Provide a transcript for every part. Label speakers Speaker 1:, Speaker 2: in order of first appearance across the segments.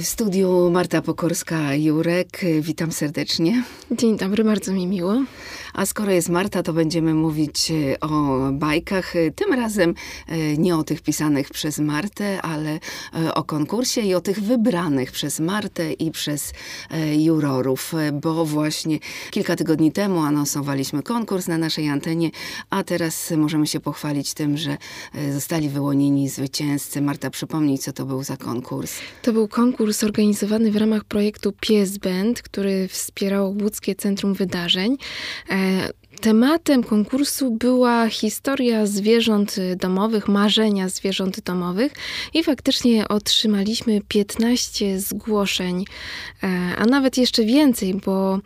Speaker 1: W studiu Marta Pokorska-Jurek. Witam serdecznie.
Speaker 2: Dzień dobry, bardzo mi miło.
Speaker 1: A skoro jest Marta, to będziemy mówić e, o bajkach. Tym razem e, nie o tych pisanych przez Martę, ale e, o konkursie i o tych wybranych przez Martę i przez jurorów, bo właśnie kilka tygodni temu anonsowaliśmy konkurs na naszej antenie, a teraz możemy się pochwalić tym, że zostali wyłonieni zwycięzcy. Marta, przypomnij, co to był za konkurs.
Speaker 2: To był konkurs organizowany w ramach projektu Pies Band, który wspierało Łódzkie Centrum Wydarzeń. Tematem konkursu była historia zwierząt domowych, marzenia zwierząt domowych i faktycznie otrzymaliśmy 15 zgłoszeń, e, a nawet jeszcze więcej, bo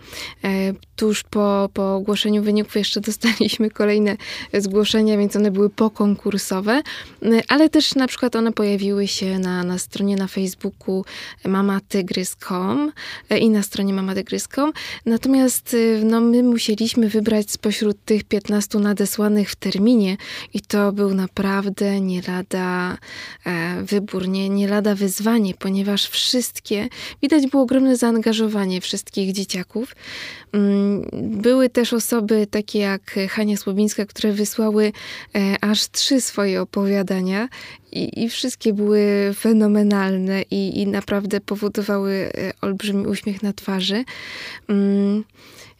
Speaker 2: e, tuż po, po ogłoszeniu wyników jeszcze dostaliśmy kolejne zgłoszenia, więc one były pokonkursowe, e, ale też na przykład one pojawiły się na, na stronie na Facebooku mamatygrys.com i na stronie mamatygrys.com. Natomiast no, my musieliśmy wybrać spośród tych 15 nadesłanych w terminie i to był naprawdę nie lada e, wybór, nie, nie lada wyzwanie, ponieważ wszystkie, widać było ogromne zaangażowanie wszystkich dzieciaków. Mm, były też osoby takie jak Hania Słowińska, które wysłały e, aż trzy swoje opowiadania i, i wszystkie były fenomenalne i, i naprawdę powodowały e, olbrzymi uśmiech na twarzy.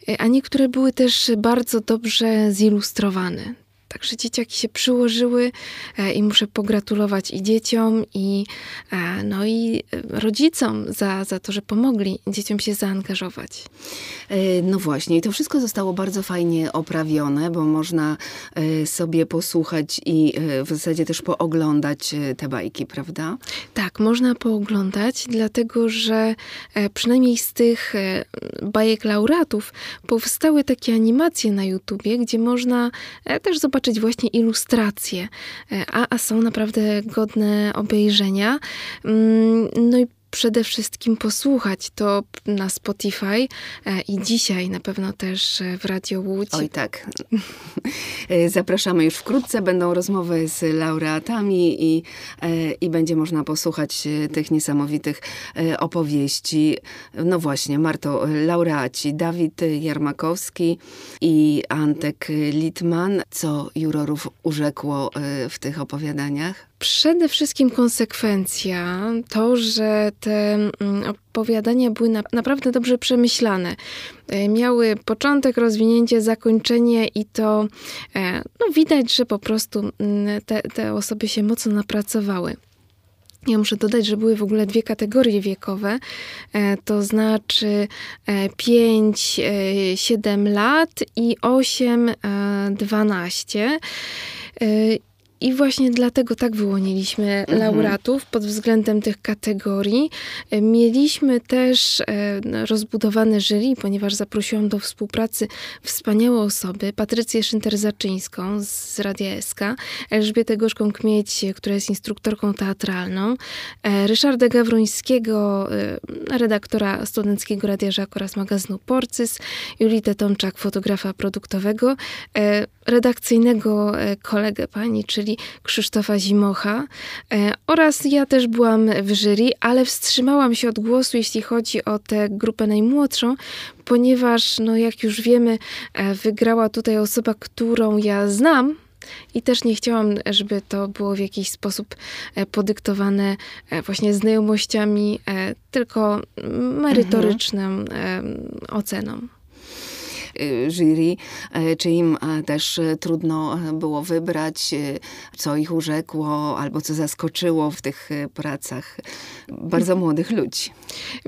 Speaker 2: Mm, a niektóre były też bardzo dobrze zilustrowane. Także dzieciaki się przyłożyły e, i muszę pogratulować i dzieciom, i, e, no i rodzicom za, za to, że pomogli dzieciom się zaangażować.
Speaker 1: E, no właśnie, i to wszystko zostało bardzo fajnie oprawione, bo można sobie posłuchać i w zasadzie też pooglądać te bajki, prawda?
Speaker 2: Tak, można pooglądać, dlatego że przynajmniej z tych bajek laureatów powstały takie animacje na YouTubie, gdzie można też zobaczyć, zobaczyć właśnie ilustracje, e, a, a są naprawdę godne obejrzenia. Mm, no i przede wszystkim posłuchać to na Spotify e, i dzisiaj na pewno też w Radio Łódź.
Speaker 1: Oj tak. Zapraszamy już wkrótce. Będą rozmowy z laureatami i, e, i będzie można posłuchać e, tych niesamowitych opowieści. No właśnie, Marto, laureaci Dawid Jarmakowski i Antek Litman. Co jurorów urzekło w tych opowiadaniach?
Speaker 2: Przede wszystkim konsekwencja, to, że te mm, opowiadania były na, naprawdę dobrze przemyślane. E, miały początek, rozwinięcie, zakończenie i to e, no, widać, że po prostu mm, te, te osoby się mocno napracowały. Ja muszę dodać, że były w ogóle dwie kategorie wiekowe, e, to znaczy 5-7 lat i 8-12. I właśnie dlatego tak wyłoniliśmy mhm. laureatów pod względem tych kategorii. E, mieliśmy też e, rozbudowane jury, ponieważ zaprosiłam do współpracy wspaniałe osoby. Patrycję Szynter-Zaczyńską z Radia SK, Elżbietę Gorzką-Kmieć, która jest instruktorką teatralną, e, Ryszarda Gawrońskiego, redaktora studenckiego Radia Żak oraz magazynu Porcys, Julitę Tomczak, fotografa produktowego, redakcyjnego kolegę pani, czyli czyli Krzysztofa Zimocha. E, oraz ja też byłam w jury, ale wstrzymałam się od głosu, jeśli chodzi o tę grupę najmłodszą, ponieważ, no jak już wiemy, e, wygrała tutaj osoba, którą ja znam, i też nie chciałam, żeby to było w jakiś sposób e, podyktowane właśnie znajomościami, tylko merytoryczną mhm. oceną.
Speaker 1: Y, jury, y, czy im e, też e, trudno e, było wybrać, co ich urzekło albo co zaskoczyło w tych pracach bardzo mhm. młodych ludzi.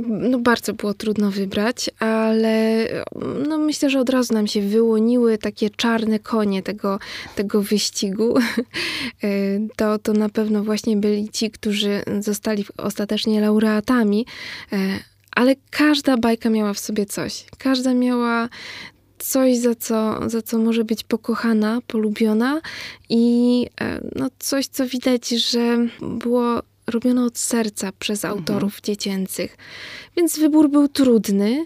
Speaker 2: No bardzo było trudno wybrać, ale no myślę, że od razu nam się wyłoniły takie czarne konie tego, tego wyścigu. To, to na pewno właśnie byli ci, którzy zostali ostatecznie laureatami, ale każda bajka miała w sobie coś. Każda miała coś, za co, za co może być pokochana, polubiona i e, no, coś, co widać, że było robione od serca przez mhm. autorów mhm. dziecięcych. Więc wybór był trudny.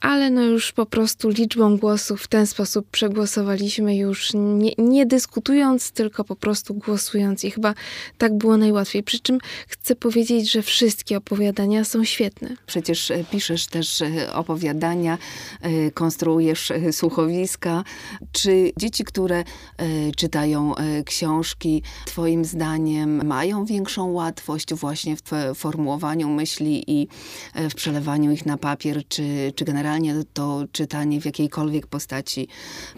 Speaker 2: Ale no już po prostu liczbą głosów w ten sposób przegłosowaliśmy już nie, nie dyskutując, tylko po prostu głosując i chyba tak było najłatwiej. Przy czym chcę powiedzieć, że wszystkie opowiadania są świetne.
Speaker 1: Przecież e, piszesz też e, opowiadania, e, konstruujesz słuchowiska. Czy dzieci, które czytają książki, twoim zdaniem mają większą łatwość właśnie w formułowaniu myśli i w przelewaniu ich na papier, czy, czy generalnie to czytanie w jakiejkolwiek postaci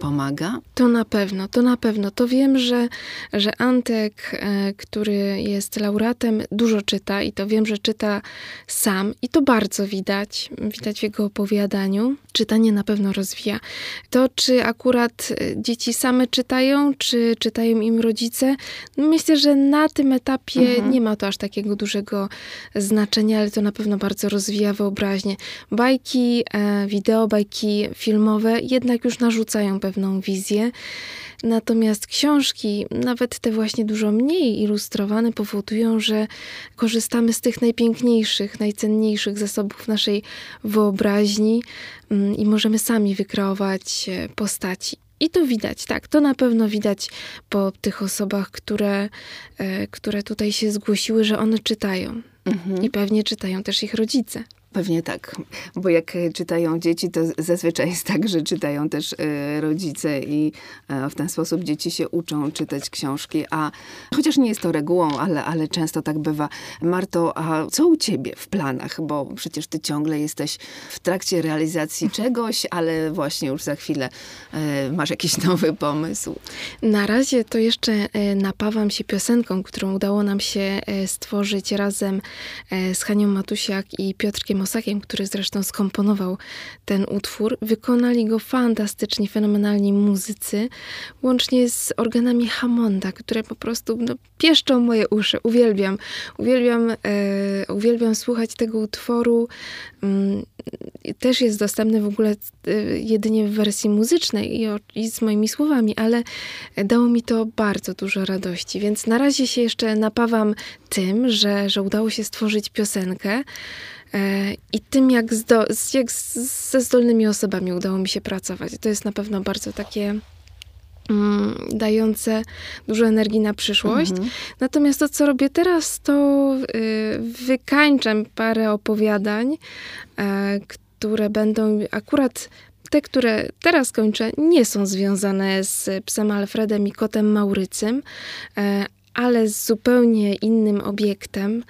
Speaker 1: pomaga?
Speaker 2: To na pewno, to na pewno. To wiem, że, że Antek, który jest laureatem, dużo czyta i to wiem, że czyta sam i to bardzo widać, widać w jego opowiadaniu. Czytanie na pewno rozwija. To, czy akurat e, dzieci same czytają, czy czytają im rodzice, no myślę, że na tym etapie mhm. nie ma to aż takiego dużego znaczenia, ale to na pewno bardzo rozwija wyobraźnię. Bajki, e, wideo, bajki filmowe jednak już narzucają pewną wizję. Natomiast książki, nawet te właśnie dużo mniej ilustrowane, powodują, że korzystamy z tych najpiękniejszych, najcenniejszych zasobów naszej wyobraźni mm, i możemy sami wykreować e, postaci. I to widać, tak, to na pewno widać po tych osobach, które, e, które tutaj się zgłosiły, że one czytają. Mhm. I pewnie czytają też ich rodzice.
Speaker 1: Pewnie tak, bo jak czytają dzieci, to zazwyczaj jest tak, że czytają też e, rodzice i e, w ten sposób dzieci się uczą czytać książki, a chociaż nie jest to regułą, ale, ale często tak bywa. Marto, a co u ciebie w planach? Bo przecież ty ciągle jesteś w trakcie realizacji czegoś, ale właśnie już za chwilę e, masz jakiś nowy pomysł.
Speaker 2: Na razie to jeszcze napawam się piosenką, którą udało nam się stworzyć razem z Hanią Matusiak i Piotrkiem Mosakiem, który zresztą skomponował ten utwór. Wykonali go fantastycznie, fenomenalni muzycy, łącznie z organami Hammonda, które po prostu no, pieszczą moje uszy. Uwielbiam, uwielbiam, e, uwielbiam słuchać tego utworu. Mm, też jest dostępny w ogóle e, jedynie w wersji muzycznej i, i z moimi słowami, ale dało mi to bardzo dużo radości, więc na razie się jeszcze napawam tym, że, że udało się stworzyć piosenkę. E, I tym, jak, zdo, jak ze zdolnymi osobami udało mi się pracować. To jest na pewno bardzo takie mm, dające dużo energii na przyszłość. Mhm. Natomiast to, co robię teraz, to y, wykańczam parę opowiadań, y, które będą akurat te, które teraz kończę, nie są związane z psem Alfredem i kotem Maurycym, e, ale z zupełnie innym obiektem.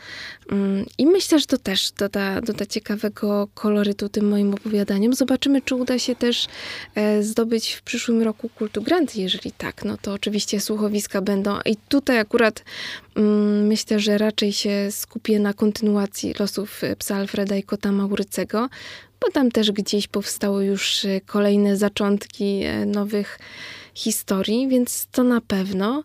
Speaker 2: Mm, I myślę, że to też doda, doda ciekawego kolorytu tym moim opowiadaniom. Zobaczymy, czy uda się też e, zdobyć w przyszłym roku kultu Granty. Jeżeli tak, no to oczywiście słuchowiska będą. I tutaj akurat mm, myślę, że raczej się skupię na kontynuacji losów e, psa Alfreda i kota Maurycego, bo tam też gdzieś powstały już e, kolejne zaczątki nowych historii, więc to na pewno.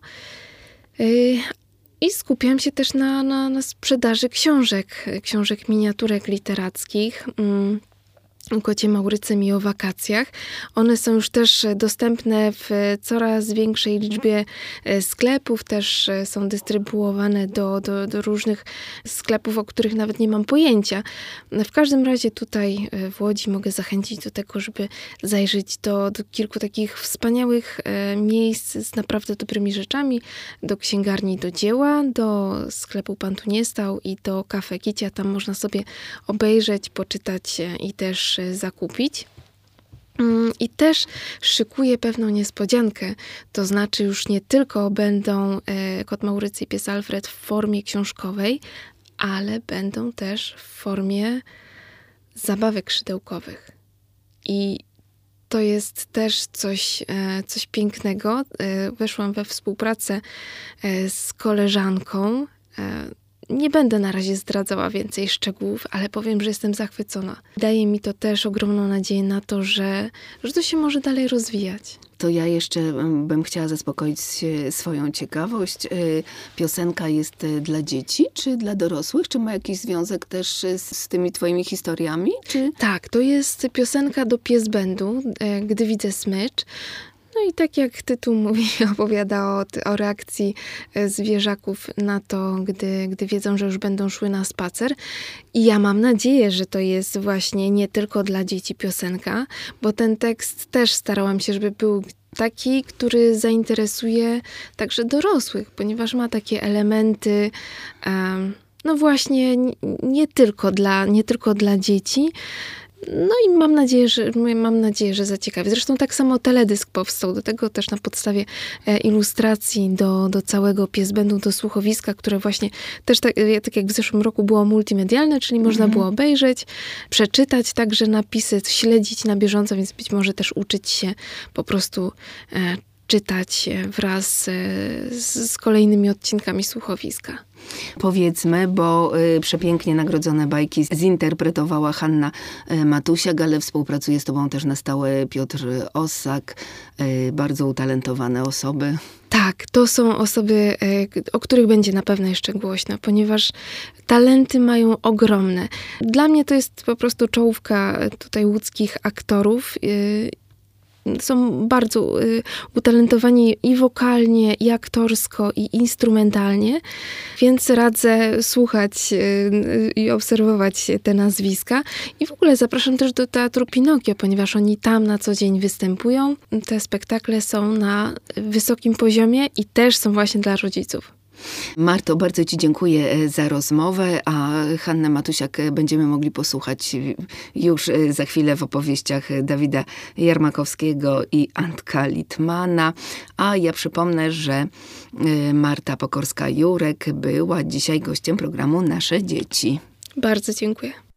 Speaker 2: I skupiam się też na, na, na sprzedaży książek, książek miniaturek literackich. Kocie Maurycym i o wakacjach. One są już też dostępne w coraz większej liczbie e, sklepów, też e, są dystrybuowane do, do, do różnych sklepów, o których nawet nie mam pojęcia. W każdym razie tutaj e, w Łodzi mogę zachęcić do tego, żeby zajrzeć do, do kilku takich wspaniałych miejsc z naprawdę dobrymi rzeczami, do księgarni do dzieła, do sklepu Pan tu nie stał i do kafe Kicia. Tam można sobie obejrzeć, poczytać i też zakupić. Mm, I też szykuję pewną niespodziankę, to znaczy już nie tylko będą e, Kot Maurycy i Pies Alfred w formie książkowej, ale będą też w formie zabawek szydełkowych. I to jest też coś, e, coś pięknego. E, weszłam we współpracę z koleżanką nie będę na razie zdradzała więcej szczegółów, ale powiem, że jestem zachwycona. Daje mi to też ogromną nadzieję na to, że, że to się może dalej rozwijać.
Speaker 1: To ja jeszcze bym chciała zaspokoić swoją ciekawość. E, piosenka jest e, dla dzieci, czy dla dorosłych? Czy ma jakiś związek też z, z tymi twoimi historiami? Czy...
Speaker 2: Tak, to jest piosenka do pies będu, e, gdy widzę smycz. No i tak jak tytuł mówi, opowiada o, o reakcji e, zwierzaków na to, gdy, gdy wiedzą, że już będą szły na spacer. I ja mam nadzieję, że to jest właśnie nie tylko dla dzieci piosenka, bo ten tekst też starałam się, żeby był taki, który zainteresuje także dorosłych, ponieważ ma takie elementy. Um, no właśnie, nie tylko dla, nie tylko dla dzieci, no i mam nadzieję, że, mam nadzieję, że zaciekawi. Zresztą tak samo teledysk powstał, do tego też na podstawie e, ilustracji do, do całego piesbędu, do słuchowiska, które właśnie też tak, e, tak jak w zeszłym roku było multimedialne, czyli można mhm. było obejrzeć, przeczytać także napisy, śledzić na bieżąco, więc być może też uczyć się po prostu e, czytać wraz z, z kolejnymi odcinkami słuchowiska.
Speaker 1: Powiedzmy, bo y, przepięknie nagrodzone bajki zinterpretowała Hanna y, Matusiak, ale współpracuje z tobą też na stałe Piotr Osak, y, bardzo utalentowane osoby.
Speaker 2: Tak, to są osoby, o których będzie na pewno jeszcze głośno, ponieważ talenty mają ogromne. Dla mnie to jest po prostu czołówka tutaj łódzkich aktorów są bardzo y, utalentowani i wokalnie, i aktorsko, i instrumentalnie, więc radzę słuchać y, i obserwować te nazwiska. I w ogóle zapraszam też do Teatru Pinokio, ponieważ oni tam na co dzień występują. Te spektakle są na wysokim poziomie i też są właśnie dla rodziców.
Speaker 1: Marto, bardzo Ci dziękuję e, za rozmowę, a Hannę Matusiak e, będziemy mogli posłuchać już e, za chwilę w opowieściach Dawida Jarmakowskiego i Antka Litmana. A ja przypomnę, że Marta Pokorska-Jurek była dzisiaj gościem programu Nasze Dzieci.
Speaker 2: Bardzo dziękuję.